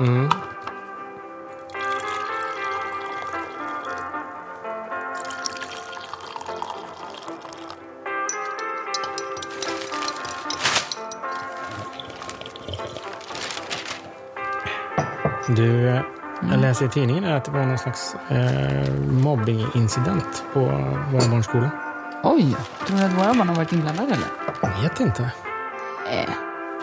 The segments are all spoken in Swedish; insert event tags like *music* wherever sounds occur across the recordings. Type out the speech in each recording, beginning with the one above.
Mm. Du, jag läser i tidningen att det var någon slags eh, mobbingincident på vår barnskola. Oj, tror du att våra barn har varit inblandade eller? Jag vet inte. Eh,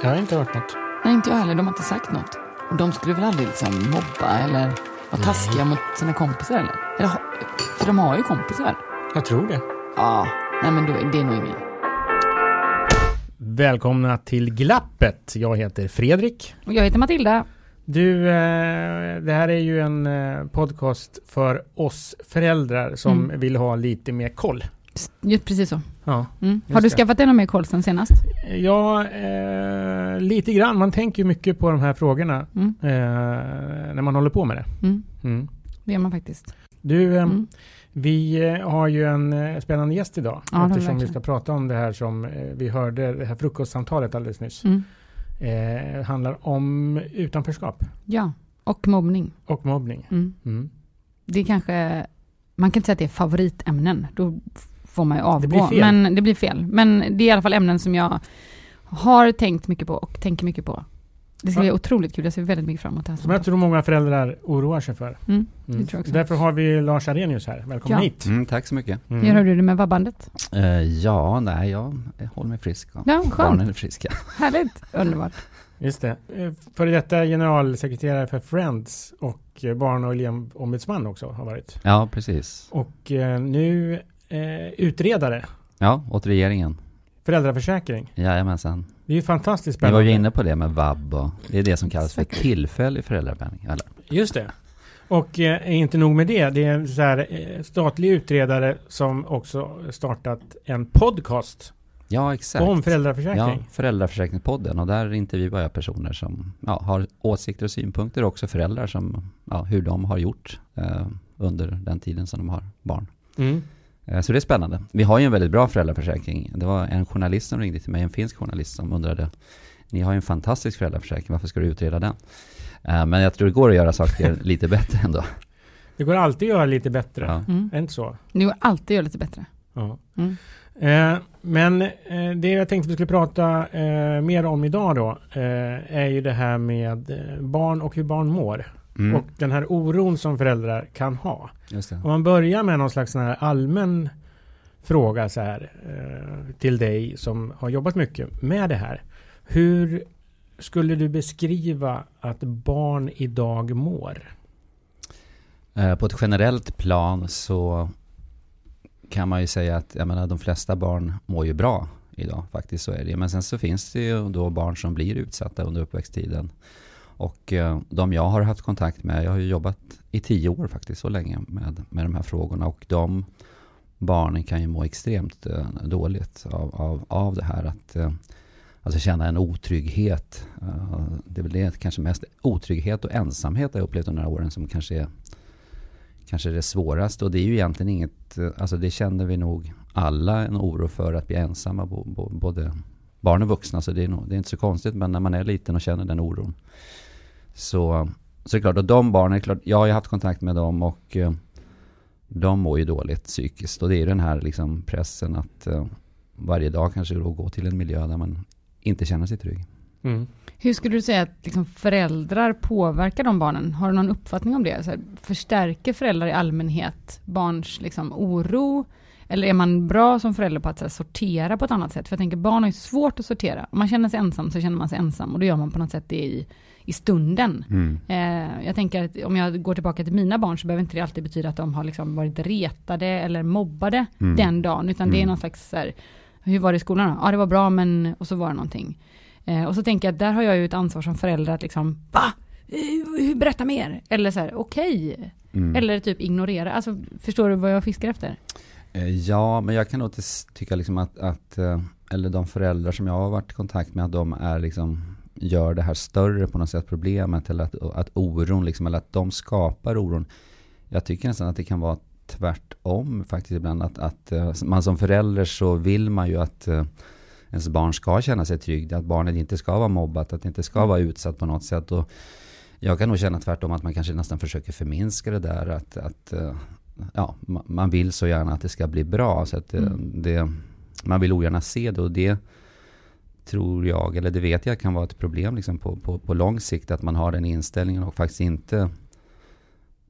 Jag har inte hört något. nej, inte jag heller. De har inte sagt något. Och de skulle väl aldrig liksom mobba eller vara taskiga mot sina kompisar eller? eller? För de har ju kompisar. Jag tror det. Ja, nej men då, det är nog ingen. Välkomna till Glappet. Jag heter Fredrik. Och jag heter Matilda. Du, eh, det här är ju en eh, podcast för oss föräldrar som Mm. vill ha lite mer koll. Just precis så. Ja, Mm. Har du skaffat dig någon mer koll sen senast? ja eh, lite grann. Man tänker mycket på de här frågorna Mm. eh, när man håller på med det. Mm. Mm. Det gör man faktiskt. Du, eh, Mm. vi eh, har ju en eh, spännande gäst idag. Ja, eftersom vi ska prata om det här som eh, vi hörde, det här frukostsamtalet alldeles nyss. Mm. Eh, handlar om utanförskap Ja, och mobbning. och mobbning. Det kanske, man kan inte säga att det är favoritämnen. Då får man ju avgå. fel. Men det blir fel. Men det är i alla fall ämnen som jag har tänkt mycket på och tänker mycket på. Det ska Ja. bli otroligt kul. Jag ser väldigt mycket fram emot det här. Som jag tror många föräldrar oroar sig för. Mm, Mm. det tror jag också. Därför har vi Lars Arrhenius här. Välkommen Ja. hit. Mm, tack så mycket. Mm. Hur har du det med vabbandet? Eh, ja, nej, jag, håller mig frisk. Ja, skönt. Barnen är friska. *laughs* Härligt. Underbart. Just det. Eh, Före detta generalsekreterare för Friends och eh, barn och elevombudsman också har varit. Ja, precis. Och nu eh, utredare, Ja, åt regeringen. föräldraförsäkring. Jajamensan. Det är ju fantastiskt spännande. var ju inne på det med vab och det är det som kallas för tillfällig föräldrapenning. Eller? Just det. Och eh, inte nog med det, det är en så här, eh, statlig utredare som också startat en podcast Ja, exakt. om Ja, föräldraförsäkring. Föräldraförsäkringspodden och där intervjuar jag personer som ja, har åsikter och synpunkter och också föräldrar som, ja, hur de har gjort eh, under den tiden som de har barn. Mm. Eh, Så det är spännande. Vi har ju en väldigt bra föräldraförsäkring. Det var en journalist som ringde till mig, en finsk journalist som undrade Ni har ju en fantastisk föräldraförsäkring, varför ska du utreda den? Eh, Men jag tror det går att göra saker *laughs* lite bättre ändå. Det går alltid att göra lite bättre. Ja. Mm. Är inte så? Det går alltid att göra lite bättre. Ja. Mm. Eh, men eh, det jag tänkte vi skulle prata eh, mer om idag då är ju det här med barn och hur barn mår. Mm, Och den här oron som föräldrar kan ha. Om man börjar med någon slags sån allmän fråga så här eh, till dig som har jobbat mycket med det här. Hur skulle du beskriva att barn idag mår? Eh, på ett generellt plan så kan man ju säga att jag menar, de flesta barn mår ju bra idag. Faktiskt så är det. Men sen så finns det ju då barn som blir utsatta under uppväxttiden. Och eh, de jag har haft kontakt med, jag har ju jobbat i tio år faktiskt, så länge med, med de här frågorna. Och de barnen kan ju må extremt eh, dåligt av, av, av det här. Att eh, alltså känna en otrygghet. Det är väl det kanske mest otrygghet och ensamhet jag upplevt under de här åren som kanske är kanske det svåraste. Och det är ju egentligen inget, alltså det känner vi nog alla en oro för att bli ensamma, både barn och vuxna. Så det är, nog, det är inte så konstigt, men när man är liten och känner den oron. Så, så är det klart, och de barnen, klart, jag har ju haft kontakt med dem och eh, de mår ju dåligt psykiskt. Och det är den här liksom pressen att eh, varje dag kanske då gå till en miljö där man inte känner sig trygg. Mm. Hur skulle du säga att liksom föräldrar påverkar de barnen? Har du någon uppfattning om det? Så här, förstärker föräldrar i allmänhet barns liksom, oro? Eller är man bra som förälder på att här, sortera på ett annat sätt? För jag tänker barn har ju svårt att sortera. Om man känner sig ensam så känner man sig ensam och då gör man på något sätt det i, i stunden. Mm. Eh, jag tänker att om jag går tillbaka till mina barn så behöver inte det alltid betyda att de har liksom varit retade eller mobbade mm. den dagen. Utan det är mm. någon slags så här, hur var det i skolan då? Ja det var bra men, och så var det någonting. Eh, och så tänker jag att där har jag ju ett ansvar som förälder att liksom, va? Berätta mer. Eller så här, okej. Okay. Mm. Eller typ ignorera. Alltså, förstår du vad jag fiskar efter? Eh, ja, men jag kan nog tycka liksom att, att, eh, eller de föräldrar som jag har varit i kontakt med, att de är liksom, gör det här större på något sätt, problemet, eller att, att oron, liksom, eller att de skapar oron. Jag tycker nästan att det kan vara tvärtom faktiskt ibland, att, att man som förälder så vill man ju att ens barn ska känna sig trygg, att barnet inte ska vara mobbat, att det inte ska vara utsatt på något sätt. Och jag kan nog känna tvärtom att man kanske nästan försöker förminska det där, att, att eh, ja, man vill så gärna att det ska bli bra. Så att eh, mm. det, man vill ogärna se det och det tror jag, eller det vet jag kan vara ett problem liksom på, på, på lång sikt, att man har den inställningen och faktiskt inte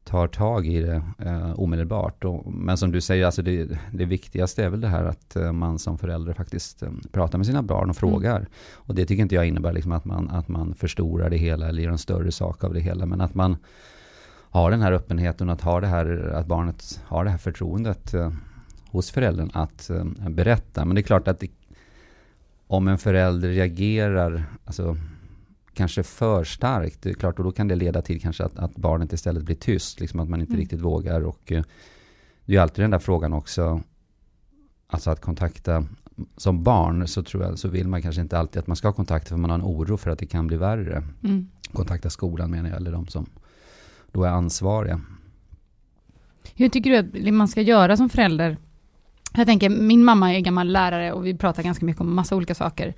tar tag i det eh, omedelbart. Och, men som du säger, alltså det, det viktigaste är väl det här att eh, man som förälder faktiskt eh, pratar med sina barn och mm. frågar. Mm. Och det tycker inte jag innebär liksom att, man, att man förstorar det hela eller gör en större sak av det hela. Men att man har den här öppenheten och att, ha det här, att barnet har det här förtroendet eh, hos föräldern att berätta. Men det är klart att det, om en förälder reagerar, alltså kanske för starkt. Det är klart, och då kan det leda till kanske att, att barnet istället blir tyst. Liksom att man inte mm. riktigt vågar. Och eh, det är ju alltid den där frågan också. Alltså att kontakta som barn så tror jag så vill man kanske inte alltid att man ska kontakta för man har en oro för att det kan bli värre. Mm. Kontakta skolan menar jag, eller de som då är ansvariga. Hur tycker du att man ska göra som förälder? Jag tänker, min mamma är gammal lärare och vi pratar ganska mycket om massa olika saker.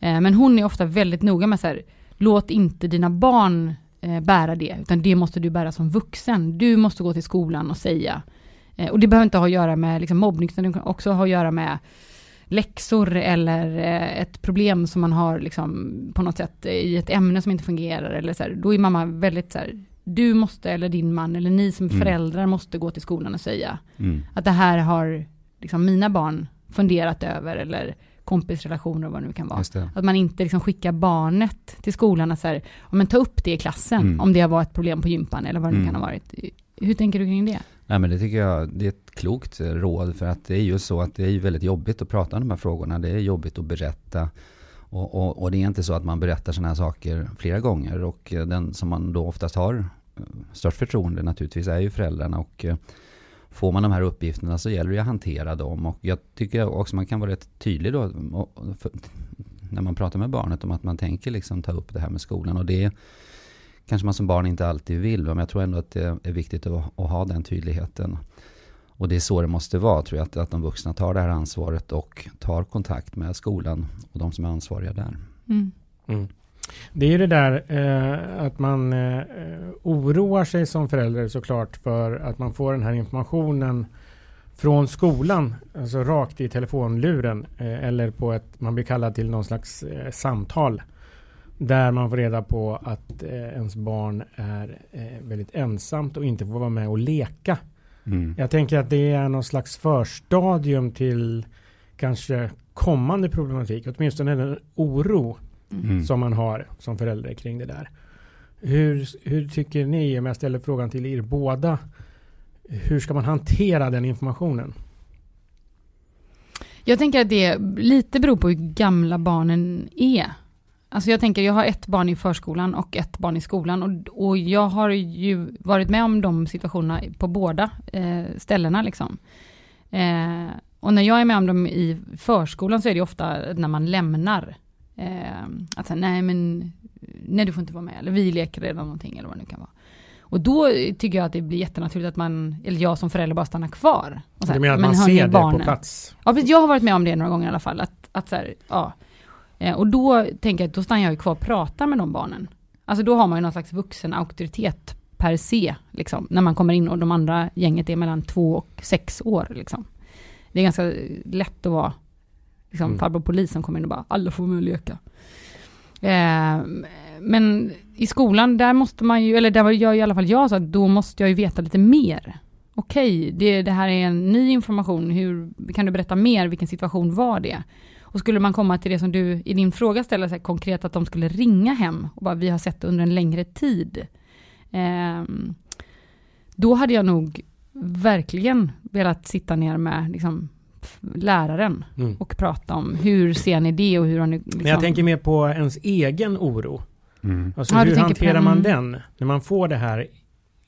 Eh, men hon är ofta väldigt noga med så här, låt inte dina barn eh, bära det, utan det måste du bära som vuxen. Du måste gå till skolan och säga. Eh, och det behöver inte ha att göra med liksom, mobbning, utan det kan också ha att göra med läxor eller ett problem som man har liksom, på något sätt i ett ämne som inte fungerar. Eller så här. Då är mamma väldigt så här, du måste, eller din man, eller ni som mm. föräldrar måste gå till skolan och säga mm. att det här har liksom, mina barn funderat över, eller kompisrelationer och vad det nu kan vara. Att man inte liksom skickar barnet till skolan och så här, men ta upp det i klassen mm. om det har varit ett problem på gympan eller vad det nu mm. kan ha varit. Hur tänker du kring det? Nej men det tycker jag, det är ett klokt råd för att det är ju så att det är väldigt jobbigt att prata om de här frågorna. Det är jobbigt att berätta. Och, och, och det är inte så att man berättar sådana här saker flera gånger och den som man då oftast har eh, störst förtroende naturligtvis är ju föräldrarna och eh, får man de här uppgifterna så gäller det att hantera dem. Och jag tycker också man kan vara rätt tydlig då när man pratar med barnet om att man tänker liksom ta upp det här med skolan. Och det kanske man som barn inte alltid vill, men jag tror ändå att det är viktigt att, att ha den tydligheten. Och det är så det måste vara, tror jag, att, att de vuxna tar det här ansvaret och tar kontakt med skolan och de som är ansvariga där. Mm. Mm. Det är ju det där eh, att man eh, oroar sig som förälder såklart för att man får den här informationen från skolan, alltså rakt i telefonluren eh, eller på ett, man blir kallad till någon slags eh, samtal där man får reda på att eh, ens barn är eh, väldigt ensamt och inte får vara med och leka. Mm. Jag tänker att det är någon slags förstadium till kanske kommande problematik, åtminstone en oro Mm. som man har som förälder kring det där. Hur, hur tycker ni, om jag ställer frågan till er båda, hur ska man hantera den informationen? Jag tänker att det lite beror på hur gamla barnen är. Alltså jag tänker, jag har ett barn i förskolan och ett barn i skolan och, och jag har ju varit med om de situationerna på båda eh, ställena liksom. Eh, och när jag är med om dem i förskolan så är det ofta när man lämnar. Eh, att säga, nej men, nej du får inte vara med, eller vi leker redan någonting eller vad det nu kan vara. Och då tycker jag att det blir jättenaturligt att man, eller jag som förälder bara stannar kvar. Och så här, du menar att "Men man ser det barnen." på plats? Ja, precis. jag har varit med om det några gånger i alla fall. Att, att så här, ja. Eh, Och då tänker jag att då stannar jag ju kvar och pratar med de barnen. Alltså då har man ju någon slags vuxen auktoritet per se, liksom, när man kommer in och de andra gänget är mellan två och sex år. Liksom. Det är ganska lätt att vara liksom, Mm. farbror polis som kommer in och bara, alla får med och leka. Eh, men i skolan, där måste man ju, eller där gör i alla fall jag så att då måste jag ju veta lite mer. Okej, det, det här är en ny information, hur, kan du berätta mer, vilken situation var det? Och skulle man komma till det som du i din fråga ställer sig konkret, att de skulle ringa hem och bara, vi har sett det under en längre tid. Ehm, då hade jag nog verkligen velat sitta ner med liksom, läraren Mm. och prata om hur ser ni det och hur har ni... Liksom, Men jag tänker mer på ens egen oro. Mm. Alltså Ja, hur på hanterar den- man den? När man får det här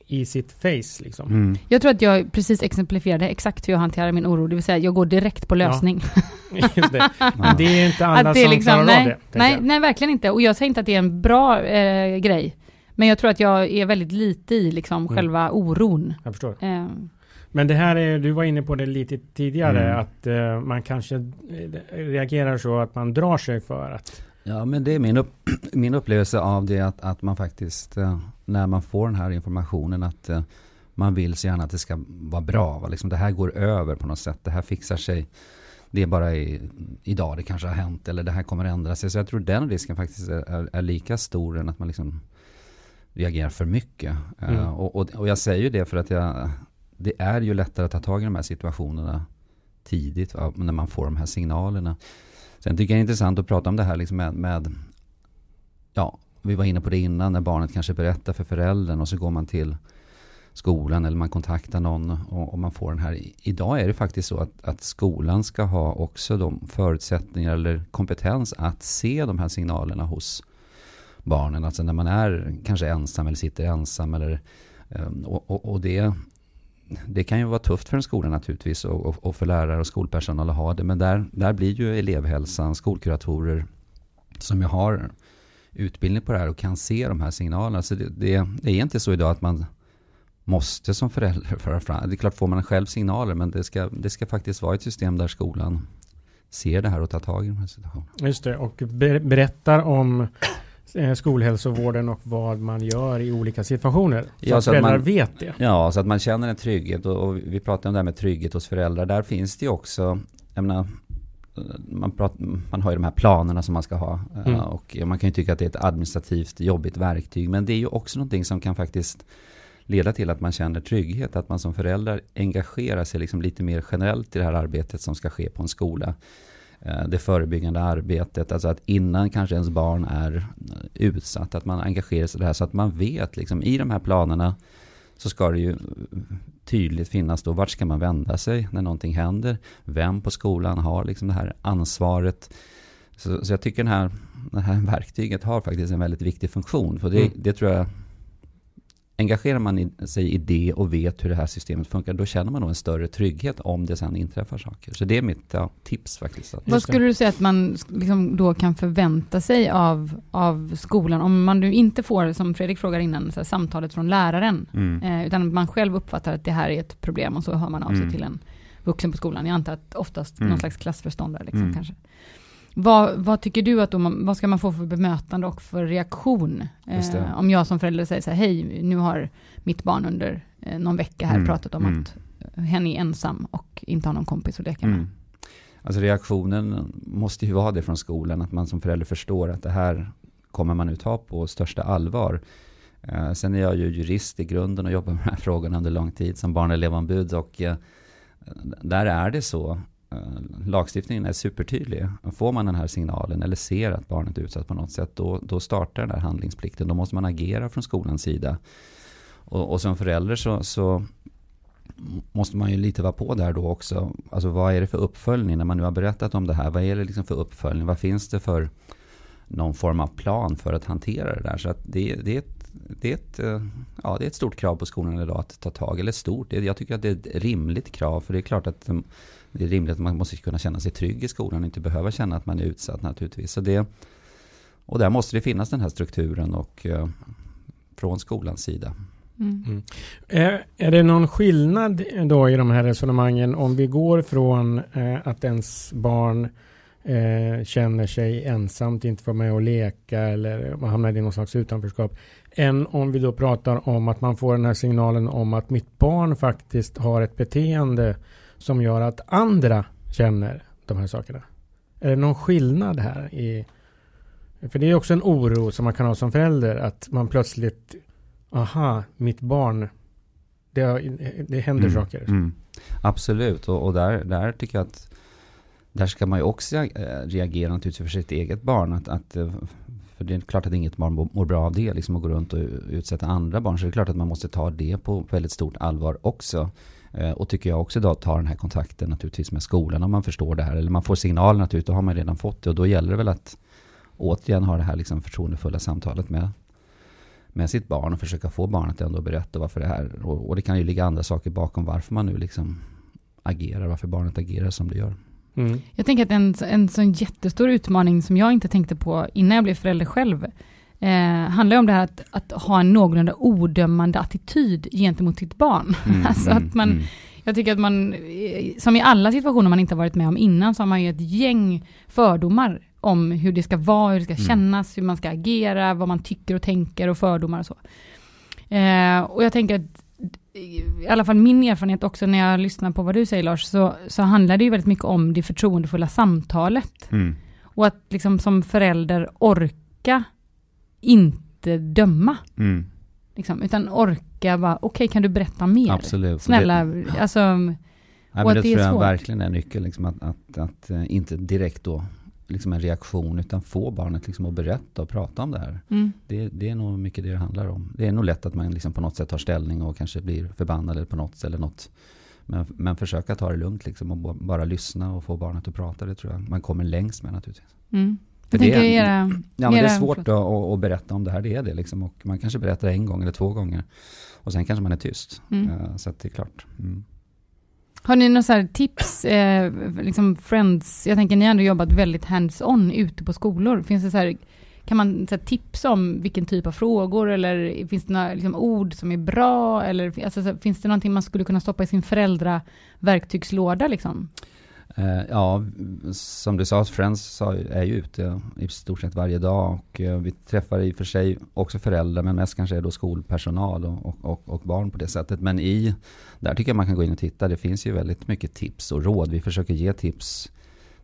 i sitt face liksom. Mm. Jag tror att jag precis exemplifierade exakt hur jag hanterar min oro, det vill säga jag går direkt på lösning. *laughs* Det. Ja. Men det är inte alla det är som liksom, klarar nej, av det. nej, nej, verkligen inte. Och jag säger inte att det är en bra eh, grej. Men jag tror att jag är väldigt lite i liksom Mm. själva oron. Jag förstår. Eh, Men det här är, du var inne på det lite tidigare, Mm. att eh, man kanske eh, reagerar så att man drar sig för att... Ja, men det är min, upp, *clears throat* min upplevelse av det att, att man faktiskt, eh, när man får den här informationen, att eh, man vill så gärna att det ska vara bra. Va? Liksom det här går över på något sätt, det här fixar sig. Det är bara i, idag det kanske har hänt eller det här kommer ändra sig. Så jag tror den risken faktiskt är, är, lika stor än att man liksom reagerar för mycket. Mm. och, och, och jag säger ju det för att jag, det är ju lättare att ta tag i de här situationerna tidigt, va? när man får de här signalerna. Sen tycker jag det är intressant att prata om det här liksom med, med, ja, vi var inne på det innan, när barnet kanske berättar för föräldern och så går man till skolan eller man kontaktar någon och, och man får den här. Idag är det faktiskt så att, att skolan ska ha också de förutsättningar eller kompetens att se de här signalerna hos barnen. Alltså när man är kanske ensam eller sitter ensam eller ehm, och, och, och det det kan ju vara tufft för en skola naturligtvis och, och, och för lärare och skolpersonal att ha det. Men där, där blir ju elevhälsan, skolkuratorer som ju har utbildning på det här och kan se de här signalerna. Så det, det, det är inte så idag att man måste som förälder *laughs* föra fram. Det är klart får man själv signaler men det ska, det ska faktiskt vara ett system där skolan ser det här och tar tag i de här situationerna. Just det, och ber- berättar om skolhälsovården och vad man gör i olika situationer. Så Ja, att så att föräldrar man- vet det. Ja, så att man känner en trygghet och, och vi pratar om det här med trygghet hos föräldrar. Där finns det ju också, jag menar, man, pratar, man har ju de här planerna som man ska ha. eh, Mm. Och man kan ju tycka att det är ett administrativt jobbigt verktyg. Men det är ju också någonting som kan faktiskt leda till att man känner trygghet. Att man som förälder engagerar sig liksom lite mer generellt i det här arbetet som ska ske på en skola. Eh, Det förebyggande arbetet, alltså att innan kanske ens barn är eh, utsatt, att man engagerar sig i det här så att man vet liksom i de här planerna så ska det ju tydligt finnas då vart ska man vända sig när någonting händer. Vem på skolan har liksom det här ansvaret. Så, så jag tycker den här, det här verktyget har faktiskt en väldigt viktig funktion. För det, Mm. det tror jag, engagerar man sig i det och vet hur det här systemet funkar, då känner man nog en större trygghet om det sen inträffar saker. Så det är mitt ja, tips faktiskt. Vad skulle du säga att man liksom då kan förvänta sig av, av skolan? Om man nu inte får, som Fredrik frågar innan, här, samtalet från läraren. mm. Eh, utan man själv uppfattar att det här är ett problem och så hör man av sig Mm. till en vuxen på skolan. Jag antar att oftast Mm. någon slags klassförståndare liksom, Mm. kanske. Vad, vad tycker du att då vad ska man få för bemötande och för reaktion? Eh, om jag som förälder säger så här, hej, nu har mitt barn under eh, någon vecka här Mm. pratat om Mm. att hen är ensam och inte har någon kompis att leka med. Mm. Alltså reaktionen måste ju vara det från skolan, att man som förälder förstår att det här kommer man nu ta på största allvar. Eh, sen är jag ju jurist i grunden och jobbar med de här frågorna under lång tid som barn och elevombud och eh, där är det så eh, Eh, lagstiftningen är supertydlig. Får man den här signalen eller ser att barnet är utsatt på något sätt, då, då startar den här handlingsplikten. Då måste man agera från skolans sida. Och, och som förälder så, så måste man ju lite vara på där då också. Alltså vad är det för uppföljning när man nu har berättat om det här? Vad är det liksom för uppföljning? Vad finns det för någon form av plan för att hantera det där? Så att det, det, är, ett, det, är, ett, eh, ja, det är ett stort krav på skolan idag att ta tag Eller stort, jag tycker att det är ett rimligt krav. För det är klart att det är rimligt att man måste kunna känna sig trygg i skolan och inte behöva känna att man är utsatt naturligtvis. Så det, och där måste det finnas den här strukturen och eh, från skolans sida. Mm. Mm. Är, är det någon skillnad då i de här resonemangen om vi går från eh, att ens barn eh, känner sig ensamt, inte får med och leka eller hamnar i någon slags utanförskap, än om vi då pratar om att man får den här signalen om att mitt barn faktiskt har ett beteende som gör att andra känner de här sakerna. Är det någon skillnad här? i För det är också en oro som man kan ha som förälder att man plötsligt aha, mitt barn, det, det händer mm, saker. Mm. Absolut, och, och, där, där tycker jag att där ska man ju också reagera naturligtvis för sitt eget barn. Att, att, för det är klart att inget barn mår bra av det, liksom att gå runt och utsätta andra barn. Så det är klart att man måste ta det på väldigt stort allvar också. Eh, och tycker jag också då ta den här kontakten naturligtvis med skolan om man förstår det här. Eller man får signaler naturligtvis, då har man redan fått det. Och då gäller det väl att återigen ha det här liksom förtroendefulla samtalet med med sitt barn och försöka få barnet ändå att berätta varför det är. Och, och, det kan ju ligga andra saker bakom varför man nu liksom agerar, varför barnet agerar som det gör. Mm. Jag tänker att en, en sån jättestor utmaning som jag inte tänkte på innan jag blev förälder själv, eh, handlar om det här att, att, ha en någorlunda odömande attityd gentemot sitt barn. *laughs* Mm, alltså att mm, man, mm. Jag tycker att man, som i alla situationer man inte har varit med om innan, så har man ju ett gäng fördomar om hur det ska vara, hur det ska mm. kännas, hur man ska agera, vad man tycker och tänker och fördomar och så. Eh, och jag tänker att i alla fall min erfarenhet också när jag lyssnar på vad du säger Lars, så, så handlar det ju väldigt mycket om det förtroendefulla samtalet. Mm. Och att liksom som förälder orka inte döma. Mm. Liksom, utan orka vara, okej okay, kan du berätta mer? Absolut. Snälla, det, alltså. Ja, men det, det tror jag svårt. verkligen är nyckeln, liksom att, att, att, att, eh, inte direkt då liksom en reaktion utan få barnet liksom att berätta och prata om det här. Mm. Det, det, är nog mycket det det handlar om. Det är nog lätt att man liksom på något sätt tar ställning och kanske blir förbannad eller på något sätt eller något. Men, men försöka ta det lugnt liksom och bara lyssna och få barnet att prata. Det tror jag man kommer längst med naturligtvis. Mm. För det, är, era, ja, men det är svårt att, att, berätta om det här, det är det liksom. Och man kanske berättar en gång eller två gånger. Och sen kanske man är tyst. Mm. Uh, så det är klart. Mm. Har ni några tips, eh, liksom friends, jag tänker ni har ändå jobbat väldigt hands-on ute på skolor. Finns det så här, kan man så här, tipsa om vilken typ av frågor eller finns det några liksom, ord som är bra? Eller alltså, så, finns det någonting man skulle kunna stoppa i sin föräldraverktygslåda liksom? Eh, ja, som du sa, Friends är ju ute i stort sett varje dag och eh, vi träffar i och för sig också föräldrar men mest kanske är då skolpersonal och, och, och, barn på det sättet. Men i, där tycker jag man kan gå in och titta. Det finns ju väldigt mycket tips och råd. Vi försöker ge tips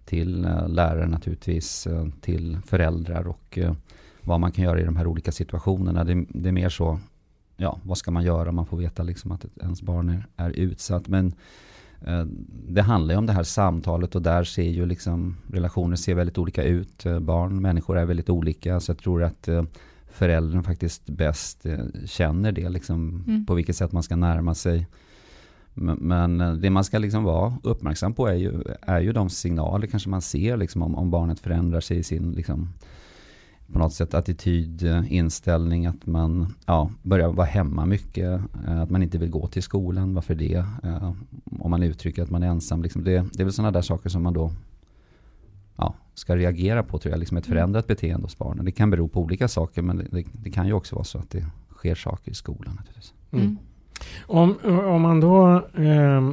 till eh, lärare naturligtvis, till föräldrar och vad man kan göra i de här olika situationerna. Det, det är mer så, ja, vad ska man göra? Man får veta liksom att ens barn är, är utsatt. Men det handlar ju om det här samtalet och där ser ju liksom relationer ser väldigt olika ut. Eh, barn, människor är väldigt olika så jag tror att eh, föräldern faktiskt bäst känner det liksom mm. på vilket sätt man ska närma sig. Men det man ska liksom vara uppmärksam på är ju, är ju de signaler kanske man ser liksom om, om barnet förändrar sig i sin liksom, på något sätt attityd, inställning, att man ja, börjar vara hemma mycket, eh, att man inte vill gå till skolan, varför det? Eh, om man uttrycker att man är ensam, liksom det, det är väl sådana där saker som man då ja, ska reagera på tror jag, liksom ett mm. förändrat beteende hos barnen. Det kan bero på olika saker, men det, det kan ju också vara så att det sker saker i skolan. Naturligtvis. Mm. mm. Om, om man då eh,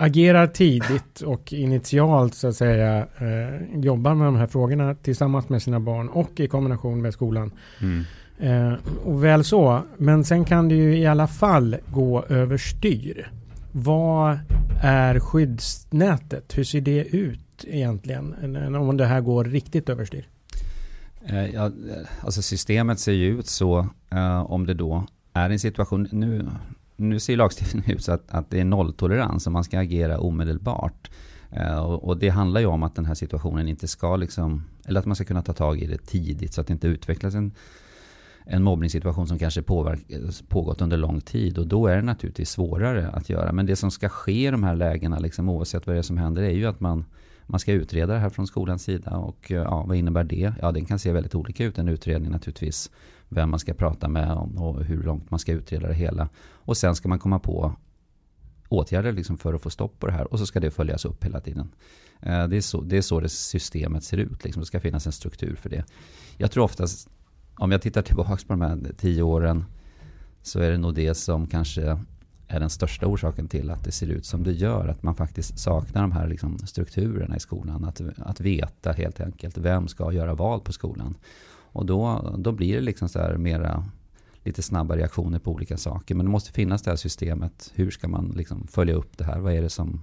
agerar tidigt och initialt så att säga eh, jobbar med de här frågorna tillsammans med sina barn och i kombination med skolan. Mm. Eh, och väl så, men sen kan det ju i alla fall gå överstyr. Vad är skyddsnätet? Hur ser det ut egentligen om det här går riktigt överstyr? Eh, ja, alltså systemet ser ju ut så eh, om det då är en situation, nu, nu ser lagstiftningen *laughs* ut så att, att det är nolltolerans och man ska agera omedelbart. Eh, och, och, det handlar ju om att den här situationen inte ska liksom, eller att man ska kunna ta tag i det tidigt så att det inte utvecklas en, en mobbningssituation som kanske påverk, pågått under lång tid. Och då är det naturligtvis svårare att göra. Men det som ska ske i de här lägena, liksom, oavsett vad det är som händer, är ju att man, man ska utreda det här från skolans sida. Och ja, vad innebär det? Ja, den kan se väldigt olika ut, en utredning naturligtvis. Vem man ska prata med och hur långt man ska utreda det hela. Och sen ska man komma på åtgärder liksom för att få stopp på det här och så ska det följas upp hela tiden. Eh, det är så det, är så det systemet ser ut. Liksom. Det ska finnas en struktur för det. Jag tror oftast, om jag tittar tillbaka på de här tio åren, så är det nog det som kanske är den största orsaken till att det ser ut som det gör. Att man faktiskt saknar de här liksom strukturerna i skolan. Att, att veta helt enkelt vem ska göra vad på skolan. Och då, då blir det liksom så här mera lite snabba reaktioner på olika saker. Men det måste finnas det här systemet. Hur ska man liksom följa upp det här? Vad är det som...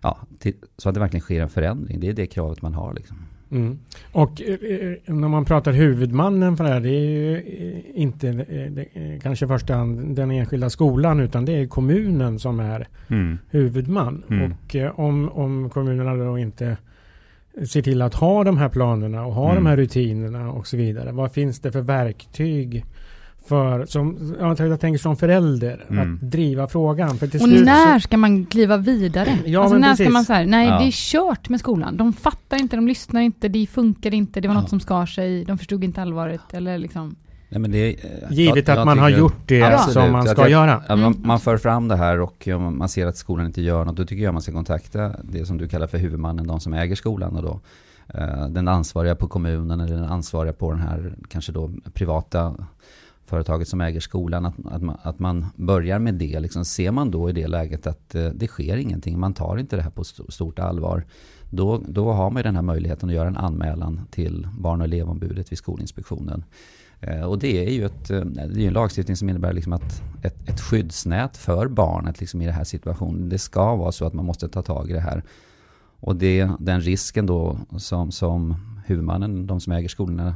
Ja, till, så att det verkligen sker en förändring. Det är det kravet man har. Liksom. Mm. Och eh, eh när man pratar huvudmannen för det här, det är ju eh, inte eh, kanske i första hand den enskilda skolan, utan det är kommunen som är mm. huvudman. Mm. Och eh, om, om kommunerna då inte ser till att ha de här planerna och ha mm. de här rutinerna och så vidare. Vad finns det för verktyg för, som, jag tänker som förälder, mm. att driva frågan. För och när ska man kliva vidare? Ja, alltså när precis. ska man säga, nej ja. det är kört med skolan. De fattar inte, de lyssnar inte, det funkar inte, det var ja. något som skar sig, de förstod inte allvaret eller liksom. Nej, men det, eh, Givet jag, att man har gjort det absolut, som man ska jag, göra. Ja, man, man, för fram det här och man ser att skolan inte gör något, då tycker jag man ska kontakta det som du kallar för huvudmannen, de som äger skolan och då eh, den ansvariga på kommunen eller den ansvariga på den här kanske då privata företaget som äger skolan, att, att, man, att man börjar med det. Liksom, ser man då i det läget att eh, det sker ingenting, man tar inte det här på stort allvar, då, då har man den här möjligheten att göra en anmälan till Barn och elevombudet vid Skolinspektionen. Eh, och det är ju ett, eh, det är en lagstiftning som innebär liksom att ett, ett skyddsnät för barnet liksom i den här situationen. Det ska vara så att man måste ta tag i det här. Och det, den risken då som, som huvudmannen, de som äger skolorna,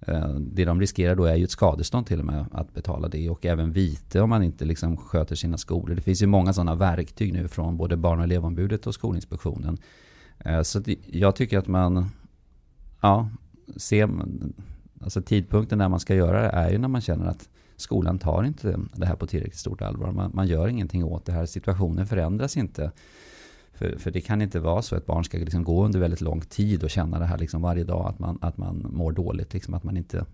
eh, det de riskerar då är ju ett skadestånd till och med att betala det och även vite om man inte liksom sköter sina skolor. Det finns ju många sådana verktyg nu från både Barn och elevombudet och Skolinspektionen. Så jag tycker att man, ja, ser, alltså tidpunkten när man ska göra det är ju när man känner att skolan tar inte det här på tillräckligt stort allvar. Man, man gör ingenting åt det här, situationen förändras inte. För, för det kan inte vara så att ett barn ska liksom gå under väldigt lång tid och känna det här liksom varje dag, att man, att man mår dåligt, liksom, att man inte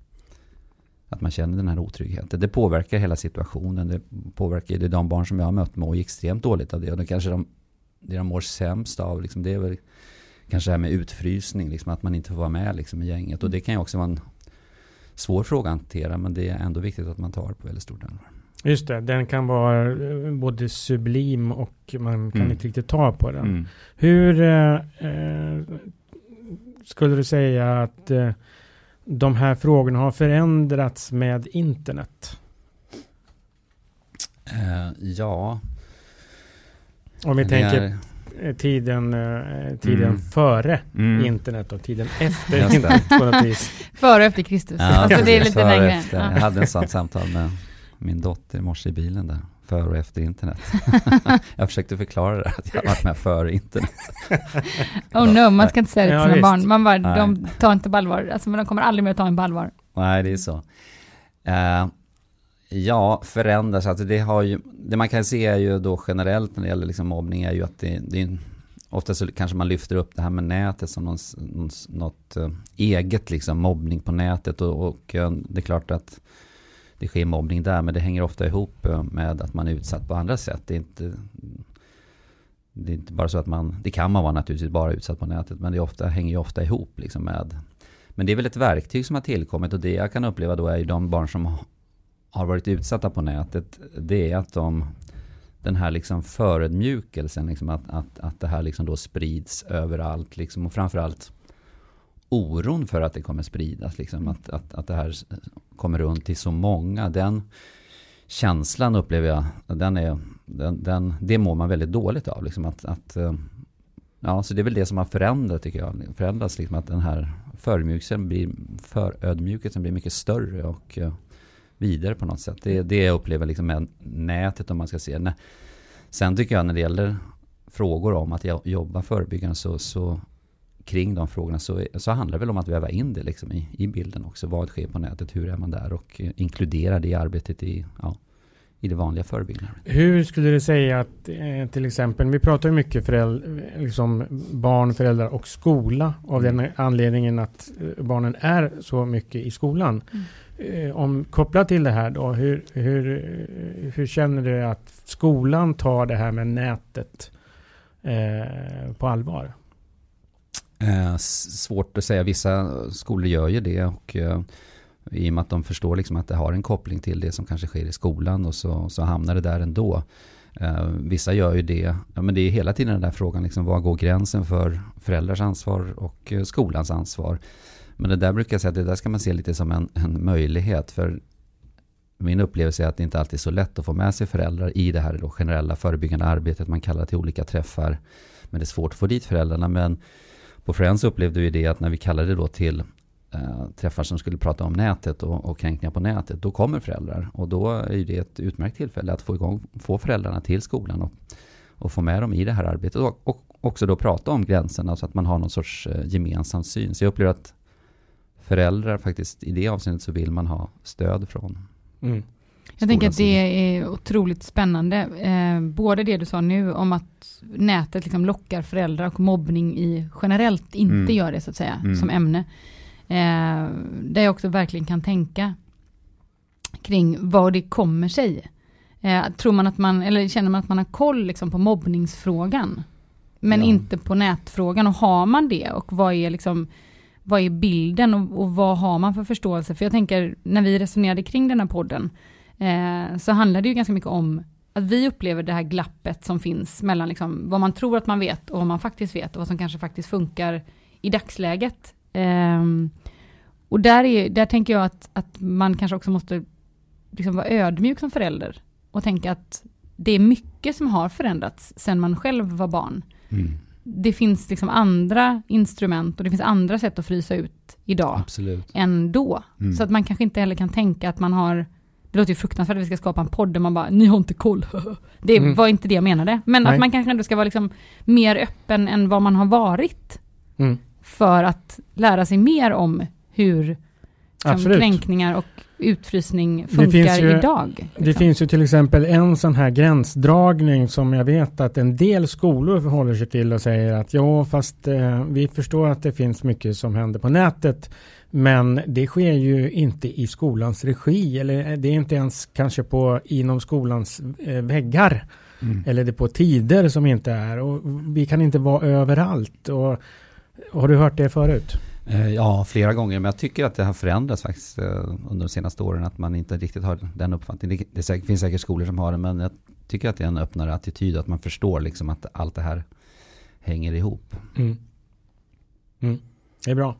att man känner den här otryggheten. Det påverkar hela situationen. Det påverkar det de barn som jag har mött mår extremt dåligt av det. Och det kanske de, det de mår sämst av, liksom, det är väl kanske det här med utfrysning, liksom, att man inte får vara med liksom, i gänget. Och det kan ju också vara en svår fråga att hantera, men det är ändå viktigt att man tar på väldigt stort allvar. Just det, den kan vara eh, både sublim och man kan mm. inte riktigt ta på den. Mm. Hur eh, eh, skulle du säga att eh, de här frågorna har förändrats med internet? Uh, ja. Om vi tänker är... tiden, tiden mm. före mm. internet och tiden *laughs* efter internet på något vis. Före och efter Kristus. Ja, alltså det är lite längre. Jag hade en sån samtal med min dotter i morse i bilen där. Före och efter internet. *laughs* jag försökte förklara det, att jag har varit med före internet. *laughs* oh no, man ska inte säga det till ja, sina visst. barn. Man bara, de tar inte på allvar. Alltså, men de kommer aldrig mer ta en på allvar. Nej, det är så. Uh, ja, förändras. Alltså det, har ju, det man kan se är ju då generellt när det gäller liksom mobbning är ju att det, det är Ofta så kanske man lyfter upp det här med nätet som något, något eget, liksom mobbning på nätet. Och, och eh, det är klart att det sker mobbning där, men det hänger ofta ihop eh, med att man är utsatt på andra sätt. Det är inte, det är inte bara så att man, det kan man vara naturligtvis bara utsatt på nätet, men det ofta, hänger ju ofta ihop liksom med. Men det är väl ett verktyg som har tillkommit och det jag kan uppleva då är ju de barn som har varit utsatta på nätet, det är att de, den här liksom förödmjukelsen, liksom att, att, att det här liksom då sprids överallt, liksom, och framförallt oron för att det kommer spridas, liksom, att, att, att det här kommer runt till så många, den känslan upplever jag, den är, den, den, det mår man väldigt dåligt av. Liksom att, att, eh, ja, så det är väl det som har förändrat, tycker jag. Förändrats, liksom att den här förödmjukelsen blir, förödmjukelsen blir mycket större och eh, vidare på något sätt. Det är det jag upplever liksom med nätet om man ska se. Sen tycker jag när det gäller frågor om att jo- jobba förebyggande så, så kring de frågorna så, så handlar det väl om att väva in det liksom i, i bilden också. Vad sker på nätet, hur är man där och inkludera det i arbetet i, ja, i det vanliga förebyggande. Hur skulle du säga att eh, till exempel, vi pratar ju mycket föräldrar, liksom barn, föräldrar och skola av den anledningen att eh, barnen är så mycket i skolan. Eh, Eh, om kopplat till det här då, hur, hur, eh, hur känner du att skolan tar det här med nätet eh, på allvar? Eh, svårt att säga, vissa skolor gör ju det och eh, i och med att de förstår liksom att det har en koppling till det som kanske sker i skolan och så, så hamnar det där ändå. Eh, vissa gör ju det, ja, men det är hela tiden den där frågan, liksom, var går gränsen för föräldrars ansvar och eh, skolans ansvar? Men det där brukar jag säga det där ska man se lite som en, en möjlighet för min upplevelse är att det inte alltid är så lätt att få med sig föräldrar i det här då generella förebyggande arbetet. Man kallar till olika träffar. Men det är svårt att få dit föräldrarna. Men på Friends upplevde vi det att när vi kallade då till eh, träffar som skulle prata om nätet och, och kränkningar på nätet, då kommer föräldrar. Och då är det ett utmärkt tillfälle att få igång, få föräldrarna till skolan och, och få med dem i det här arbetet. Och, och också då prata om gränserna så att man har någon sorts eh, gemensam syn. Så jag upplever att föräldrar faktiskt, i det avseendet så vill man ha stöd från Mm. Jag tänker att det är otroligt spännande. Eh, både det du sa nu om att nätet liksom lockar föräldrar och mobbning i generellt inte Mm. gör det så att säga Mm. som ämne. Eh, där jag också verkligen kan tänka kring vad det kommer sig. Eh, tror man att man, eller känner man att man har koll liksom på mobbningsfrågan? Men Ja. inte på nätfrågan och har man det och vad är liksom vad är bilden och, och vad har man för förståelse? För jag tänker, när vi resonerade kring den här podden, eh, så handlar det ju ganska mycket om att vi upplever det här glappet som finns mellan liksom vad man tror att man vet och vad man faktiskt vet och vad som kanske faktiskt funkar i dagsläget. Eh, och där, är, där tänker jag att, att man kanske också måste liksom vara ödmjuk som förälder och tänka att det är mycket som har förändrats sedan man själv var barn mm det finns liksom andra instrument och det finns andra sätt att frysa ut idag Absolut. än då. Mm. Så att man kanske inte heller kan tänka att man har det låter ju fruktansvärt att vi ska skapa en podd där man bara, ni har inte koll. *laughs* Det Mm. var inte det jag menade. Men Nej. att man kanske ändå ska vara liksom mer öppen än vad man har varit. Mm. För att lära sig mer om hur liksom, kränkningar och utfrysning Det finns funkar ju- idag. Det liksom. finns ju till exempel en sån här gränsdragning som jag vet att en del skolor förhåller sig till och säger att ja, fast eh, vi förstår att det finns mycket som händer på nätet. Men det sker ju inte i skolans regi eller det är inte ens kanske på inom skolans eh, väggar. Eller det är på tider som inte är och vi kan inte vara överallt. Och, har du hört det förut? Eh, ja, flera gånger. Men jag tycker att det har förändrats faktiskt eh, under de senaste åren. Att man inte riktigt har den uppfattningen. Det, finns säkert skolor som har det. Men jag tycker att det är en öppnare attityd. Att man förstår liksom att allt det här hänger ihop. Mm. Mm. Det är bra.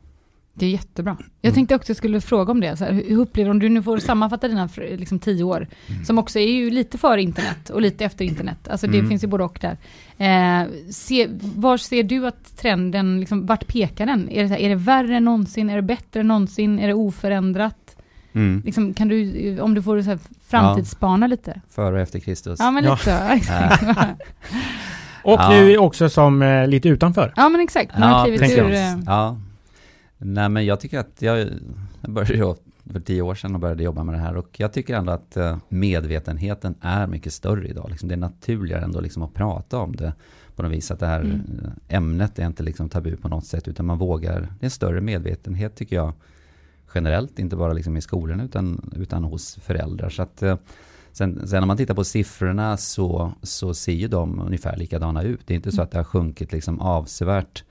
Det är jättebra. Mm. Jag tänkte också jag skulle fråga om det. Så här, hur upplever du, om du nu får sammanfatta dina liksom, tio år, Mm. som också är ju lite före internet och lite efter internet. Alltså det Mm. finns ju både och där. Eh, se, var ser du att trenden, liksom, vart pekar den? Är det, så här, är det värre än någonsin? Är det bättre än någonsin? Är det oförändrat? Liksom, kan du, om du får så här, framtidsspana lite? Före och efter Kristus. Ja men Ja. lite så. *laughs* Och Ja. nu också som eh, lite utanför. ja men exakt, man har klivit ur... eh, Ja. Nej men jag tycker att jag, jag började för tio år sedan och började jobba med det här. Och jag tycker ändå att eh, medvetenheten är mycket större idag. Liksom det är naturligare ändå liksom att prata om det på något vis. Att det här Mm. ämnet är inte liksom tabu på något sätt. Utan man vågar, det är en större medvetenhet tycker jag. Generellt, inte bara liksom i skolorna utan, utan hos föräldrar. Så att, eh, sen, sen när man tittar på siffrorna så, så ser ju de ungefär likadana ut. Det är inte så att det har sjunkit liksom avsevärt.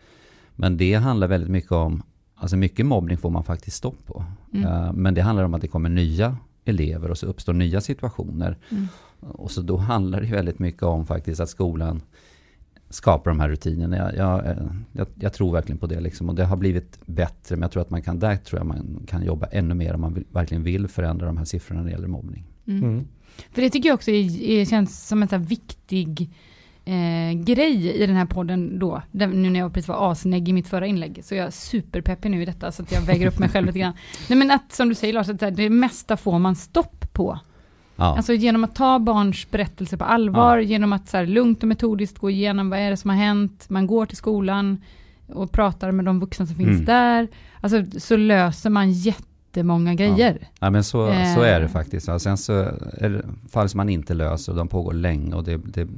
Men det handlar väldigt mycket om, alltså mycket mobbning får man faktiskt stopp på. Mm. Eh, Men det handlar om att det kommer nya elever och så uppstår nya situationer. Mm. Och så då handlar det väldigt mycket om faktiskt att skolan skapar de här rutinerna. Jag, jag, eh, jag, jag tror verkligen på det liksom. Och det har blivit bättre. Men jag tror att man kan, där tror jag man kan jobba ännu mer om man vill, verkligen vill förändra de här siffrorna när det gäller mobbning. Mm. Mm. För det tycker jag också är, är, känns som en så här viktig eh, grej i den här podden då. Nu när jag precis var asnägg i mitt förra inlägg. Så jag är superpeppig nu i detta så att jag väger upp mig själv *laughs* lite grann. Nej men att som du säger Lars, att det mesta får man stopp på. Ja. Alltså genom att ta barns berättelser på allvar, genom att så här, lugnt och metodiskt gå igenom vad är det som har hänt, man går till skolan och pratar med de vuxna som finns Mm. där. Alltså så löser man jättemånga grejer. Ja men så, Eh. så är det faktiskt. Ja, sen så är det fall som man inte löser och de pågår länge och det, det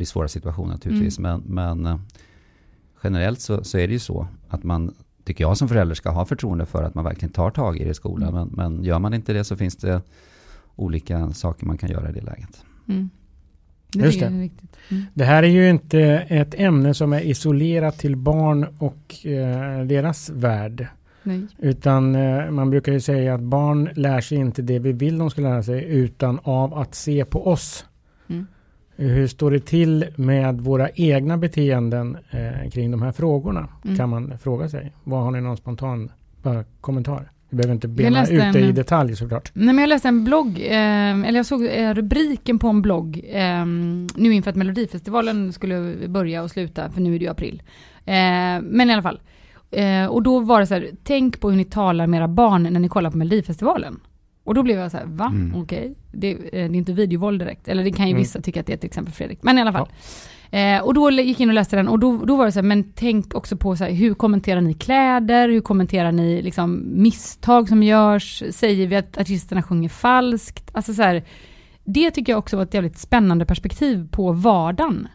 blir svåra situationer naturligtvis. Mm. Men, men eh, generellt så, så är det ju så att man, tycker jag som förälder, ska ha förtroende för att man verkligen tar tag i det i skolan. Mm. Men, men gör man inte det så finns det olika saker man kan göra i det läget. Mm. Det Just det. Mm. Det här är ju inte ett ämne som är isolerat till barn och eh, deras värld. Nej. Utan eh, man brukar ju säga att barn lär sig inte det vi vill de ska lära sig utan av att se på oss. Hur står det till med våra egna beteenden eh, kring de här frågorna? Mm. Kan man fråga sig. Vad har ni någon spontan bara, kommentar? Vi behöver inte bena ut det en- i detalj såklart. Nej men jag läste en blogg, eh, eller jag såg eh, rubriken på en blogg eh, nu inför att Melodifestivalen skulle börja och sluta, för nu är det ju april. Eh, men i alla fall. Eh, och då var det så här, tänk på hur ni talar med era barn när ni kollar på Melodifestivalen. Och då blev jag så här, va? Mm. Okej. Det, eh, det är inte videovåld direkt. Eller det kan ju Mm. vissa tycka att det är till exempel Fredrik. Men i alla fall. Eh, och då gick jag in och läste den och då, då var det så här, men tänk också på så här, hur kommenterar ni kläder? Hur kommenterar ni liksom misstag som görs? Säger vi att artisterna sjunger falskt? Alltså så här, det tycker jag också var ett jävligt spännande perspektiv på vardagen.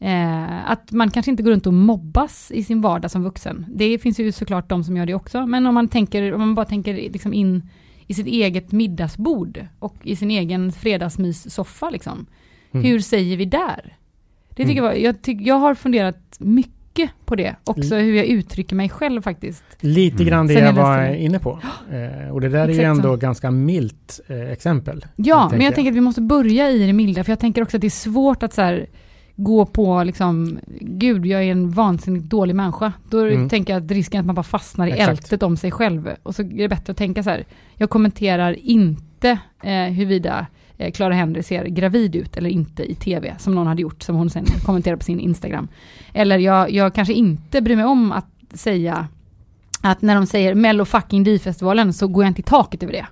Eh, att man kanske inte går runt och mobbas i sin vardag som vuxen. Det finns ju såklart de som gör det också, men om man, tänker, om man bara tänker liksom in i sitt eget middagsbord och i sin egen fredagsmyssoffa liksom. Mm. Hur säger vi där? Det tycker jag, jag, tyck, jag har funderat mycket på det. Också hur jag uttrycker mig själv faktiskt. Lite Mm. grann det jag jag var det. inne på. Eh, och det där är ju Exakt ändå så. ganska milt eh, exempel. Ja, men tänker jag tänker att vi måste börja i det milda, för jag tänker också att det är svårt att så här, gå på liksom, gud, jag är en vansinnigt dålig människa. Då Mm. tänker jag att risken är att man bara fastnar i Exakt. ältet om sig själv. Och så är det bättre att tänka så här, jag kommenterar inte eh, huruvida eh, Clara Henry ser gravid ut eller inte i tv, som någon hade gjort, som hon sen kommenterade på sin Instagram. Eller jag, jag kanske inte bryr mig om att säga att när de säger Mello fucking D-festivalen så går jag inte i taket över det.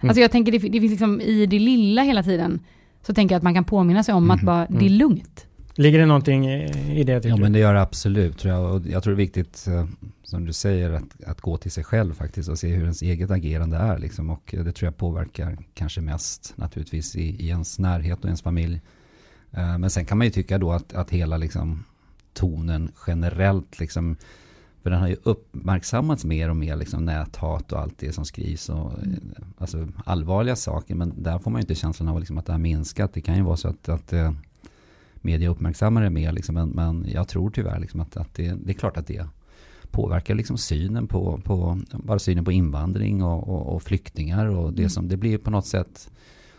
Mm. Alltså jag tänker det, det finns liksom i det lilla hela tiden så tänker jag att man kan påminna sig om att Mhm. bara, det är Mm. lugnt. Ligger det någonting i det Ja du? men det gör det absolut tror jag. Och jag tror det är viktigt, eh, som du säger, att, att gå till sig själv faktiskt och se hur ens eget agerande är. Liksom. Och eh, det tror jag påverkar kanske mest naturligtvis i, i ens närhet och ens familj. Eh, Men sen kan man ju tycka då att, att hela liksom, tonen generellt, liksom, för den har ju uppmärksammats mer och mer, liksom, näthat och allt det som skrivs. Och, alltså allvarliga saker, men där får man ju inte känslan av liksom, att det har minskat. Det kan ju vara så att, att media uppmärksammar det mer, liksom, men, men jag tror tyvärr liksom, att, att det, det är klart att det påverkar liksom synen på, på, bara synen på invandring och, och, och flyktingar och det Mm. som, det blir på något sätt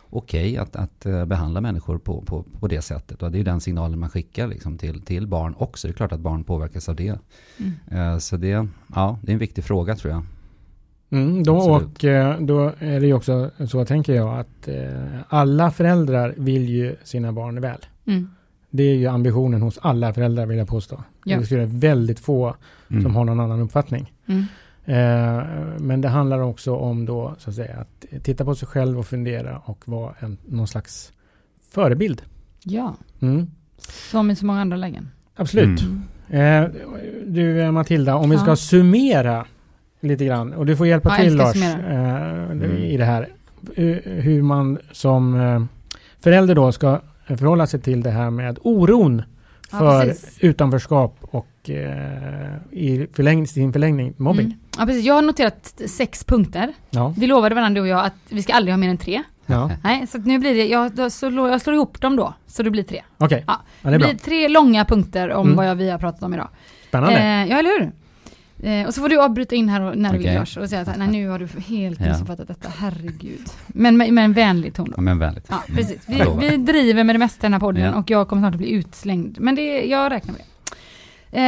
okej att, att eh, behandla människor på, på, på det sättet. Och det är ju den signalen man skickar liksom till, till barn också. Det är klart att barn påverkas av det. Mm. Eh, Så det, ja, det är en viktig fråga tror jag. Mm, då, Absolut. och eh, då är det ju också så tänker jag att alla föräldrar vill ju sina barn väl. Mm. Det är ju ambitionen hos alla föräldrar vill jag påstå. Ja. Det skulle väldigt få Mm. som har någon annan uppfattning. Mm. Eh, men det handlar också om då så att säga att titta på sig själv och fundera och vara en, någon slags förebild. Ja, Mm, som i så många andra lägen. absolut. Mm. Eh, du eh, Matilda, om vi Ja. ska summera lite grann och du får hjälpa Ja, till Lars eh, i det här. Hur- Hur man som eh, förälder då ska förhålla sig till det här med oron Ja, för precis. utanförskap och eh, i förläng, sin förlängning mobbing. Mm. Ja, precis. Jag har noterat sex punkter. Ja, Vi lovade varandra du och jag att vi ska aldrig ha mer än tre. ja. Nej, så nu blir det, jag, så, jag slår ihop dem då, så det blir tre. okej. Ja, Ja, det Det är bra. blir tre långa punkter om Mm. vad jag, vi har pratat om idag. Spännande. Eh, ja, eller hur? Eh, och så får du avbryta in här och, när du vill. Lars och säga att nej nu har du helt Ja. missuppfattat detta, herregud. Men med, med en vänlig ton Ja, då. men vänligt. Ja, precis. Vi, vi driver med det mesta i den här podden Ja. och jag kommer snart att bli utslängd. Men det, jag räknar med det.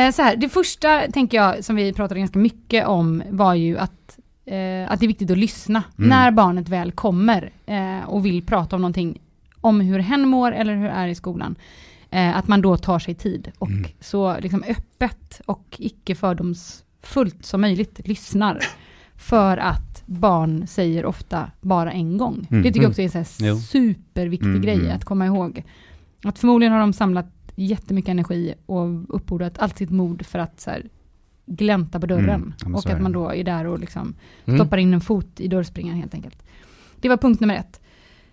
Eh, så här, det första tänker jag som vi pratade ganska mycket om var ju att, eh, att det är viktigt att lyssna Mm. när barnet väl kommer eh, och vill prata om någonting om hur hen mår eller hur det är i skolan. Eh, att man då tar sig tid och Mm. så liksom öppet och icke fördomsfullt som möjligt lyssnar. För att barn säger ofta bara en gång. Mm. Det tycker jag också är en Jo. superviktig Mm, grej mm. att komma ihåg. Att förmodligen har de samlat jättemycket energi och uppbordat allt sitt mod för att så här, glänta på dörren. Mm. Och att man då är där och liksom Mm. stoppar in en fot i dörrspringan helt enkelt. Det var punkt nummer ett.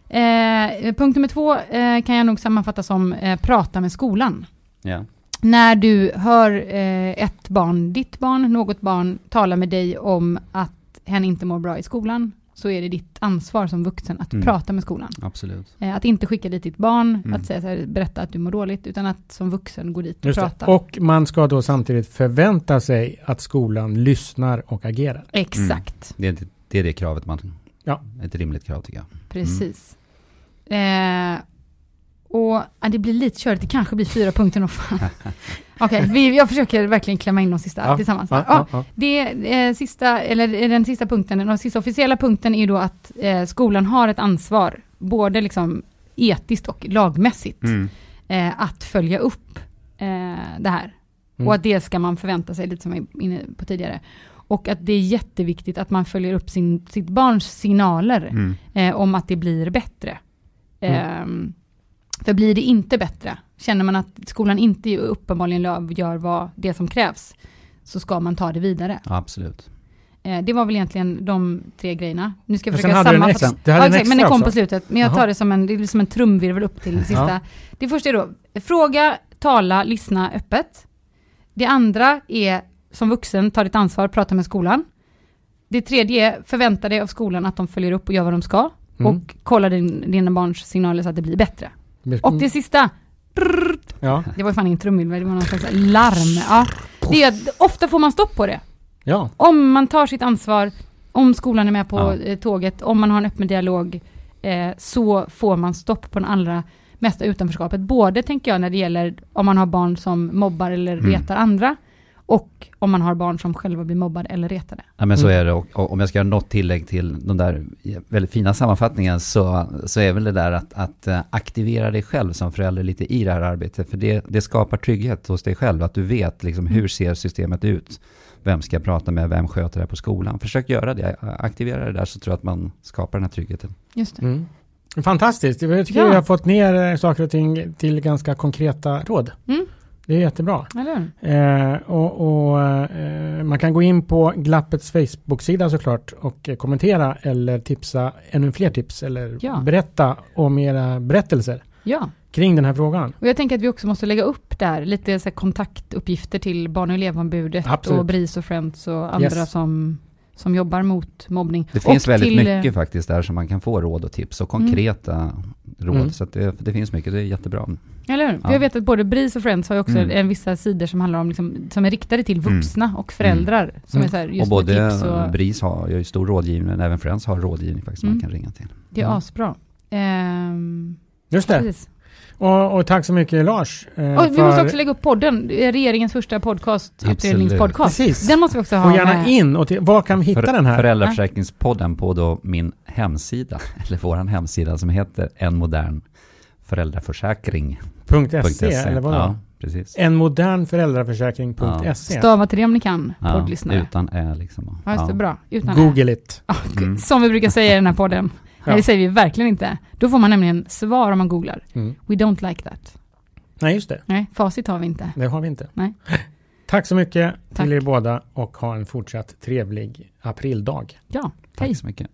Eh, punkt nummer två eh, kan jag nog sammanfatta som eh, prata med skolan. Ja. När du hör eh, ett barn, ditt barn, något barn tala med dig om att hen inte mår bra i skolan, så är det ditt ansvar som vuxen att Mm. prata med skolan. Absolut. Eh, att inte skicka dit ditt barn, Mm. att säga så här, berätta att du mår dåligt, utan att som vuxen gå dit och Just prata. det. Och man ska då samtidigt förvänta sig att skolan lyssnar och agerar. Exakt, Det är, det är det kravet man... Ja. Ett rimligt krav tycker jag. precis. Eh, och ja, det blir lite körigt, det kanske blir fyra punkter nog. *laughs* Okej, vi- jag försöker verkligen klämma in de sista Ja, tillsammans. Ja, Ja, ja. Det eh, sista, eller eh, den sista punkten, den sista officiella punkten är ju då att eh, skolan har ett ansvar, både liksom etiskt och lagmässigt, Mm. eh, att följa upp eh, det här. Mm. Och att det ska man förvänta sig, lite som jag var inne på tidigare. Och att det är jätteviktigt att man följer upp sin, sitt barns signaler Mm. eh, om att det blir bättre. Mm. För blir det inte bättre, känner man att skolan inte uppenbarligen gör vad det som krävs, så ska man ta det vidare. Absolut. Eh, det var väl egentligen de tre grejerna. Nu ska jag försöka sammanfatta. ja, men den kom på också. slutet. Men jag tar det som en, det är som en trumvirvel upp till det sista. Ja. Det första är då, fråga, tala, lyssna öppet. Det andra är, som vuxen, ta ditt ansvar, prata med skolan. Det tredje är, förvänta dig av skolan att de följer upp och gör vad de ska. Mm. Och kolla din, dina barns signaler så att det blir bättre. Och det sista, Ja, det var fan ingen trumvirvel, det var någon slags larm. Ja. Det är, att ofta får man stopp på det. ja. Om man tar sitt ansvar, om skolan är med på Ja. eh, tåget, om man har en öppen dialog, eh, så får man stopp på den allra mesta utanförskapet. Både tänker jag när det gäller om man har barn som mobbar eller Mm. retar andra, och om man har barn som själva blir mobbade eller retade. Ja men så Mm. är det och, och om jag ska göra något tillägg till den där väldigt fina sammanfattningen så, så är väl det där att, att eh, aktivera dig själv som förälder lite i det här arbetet. För det, det skapar trygghet hos dig själv, att du vet liksom hur ser systemet ut. Vem ska jag prata med, vem sköter det på skolan? Försök göra det, aktivera det där så tror jag att man skapar den här tryggheten. Just det. Mm. Fantastiskt. Jag tycker Ja. vi har fått ner eh, saker och ting till ganska konkreta råd. Mm. Det är jättebra. Eh, och och eh, man kan gå in på Glappets Facebook-sida såklart och kommentera eller tipsa ännu fler tips eller Ja. berätta om era berättelser Ja, kring den här frågan. och jag tänker att vi också måste lägga upp där lite så här, kontaktuppgifter till Barn och elevombudet Absolut. och BRIS och Friends och andra Yes. som, som jobbar mot mobbning. Det finns och väldigt till, mycket faktiskt där som man kan få råd och tips och konkreta råd. Mm. Så att det, det finns mycket, det är jättebra. Eller hur? Ja. Jag vet att både BRIS och Friends har ju också Mm. en vissa sidor som handlar om, liksom, som är riktade till vuxna och föräldrar. Som Mm. är så här, just och både och, BRIS har ju stor rådgivning, men även Friends har rådgivning faktiskt som Mm. man kan ringa till. det är Mm. asbra. Ehm, Just det. precis. Och, och tack så mycket Lars. eh, Och vi för- måste också lägga upp podden, regeringens första podcast, Absolut. utredningspodcast. Precis. Den måste vi också ha Och gärna med. in och till, var kan vi hitta För- den här? Föräldraförsäkringspodden på då min hemsida, *laughs* eller våran hemsida som heter En modern föräldraförsäkring. .se eller vad Ja, precis. En modern föräldraförsäkring.se. Stava till det om ni kan, Ja, poddlyssnare. utan ä liksom. Ja, just det, bra. Utan Google it. Ja, Mm. Som vi brukar säga i den här podden. Nej, det säger vi verkligen inte. Då får man nämligen svar om man googlar. Mm. We don't like that. Nej, just det. Nej, facit har vi inte. Det har vi inte. Nej. *laughs* Tack så mycket Tack. till er båda och ha en fortsatt trevlig aprildag. Ja, Tack hej. så mycket.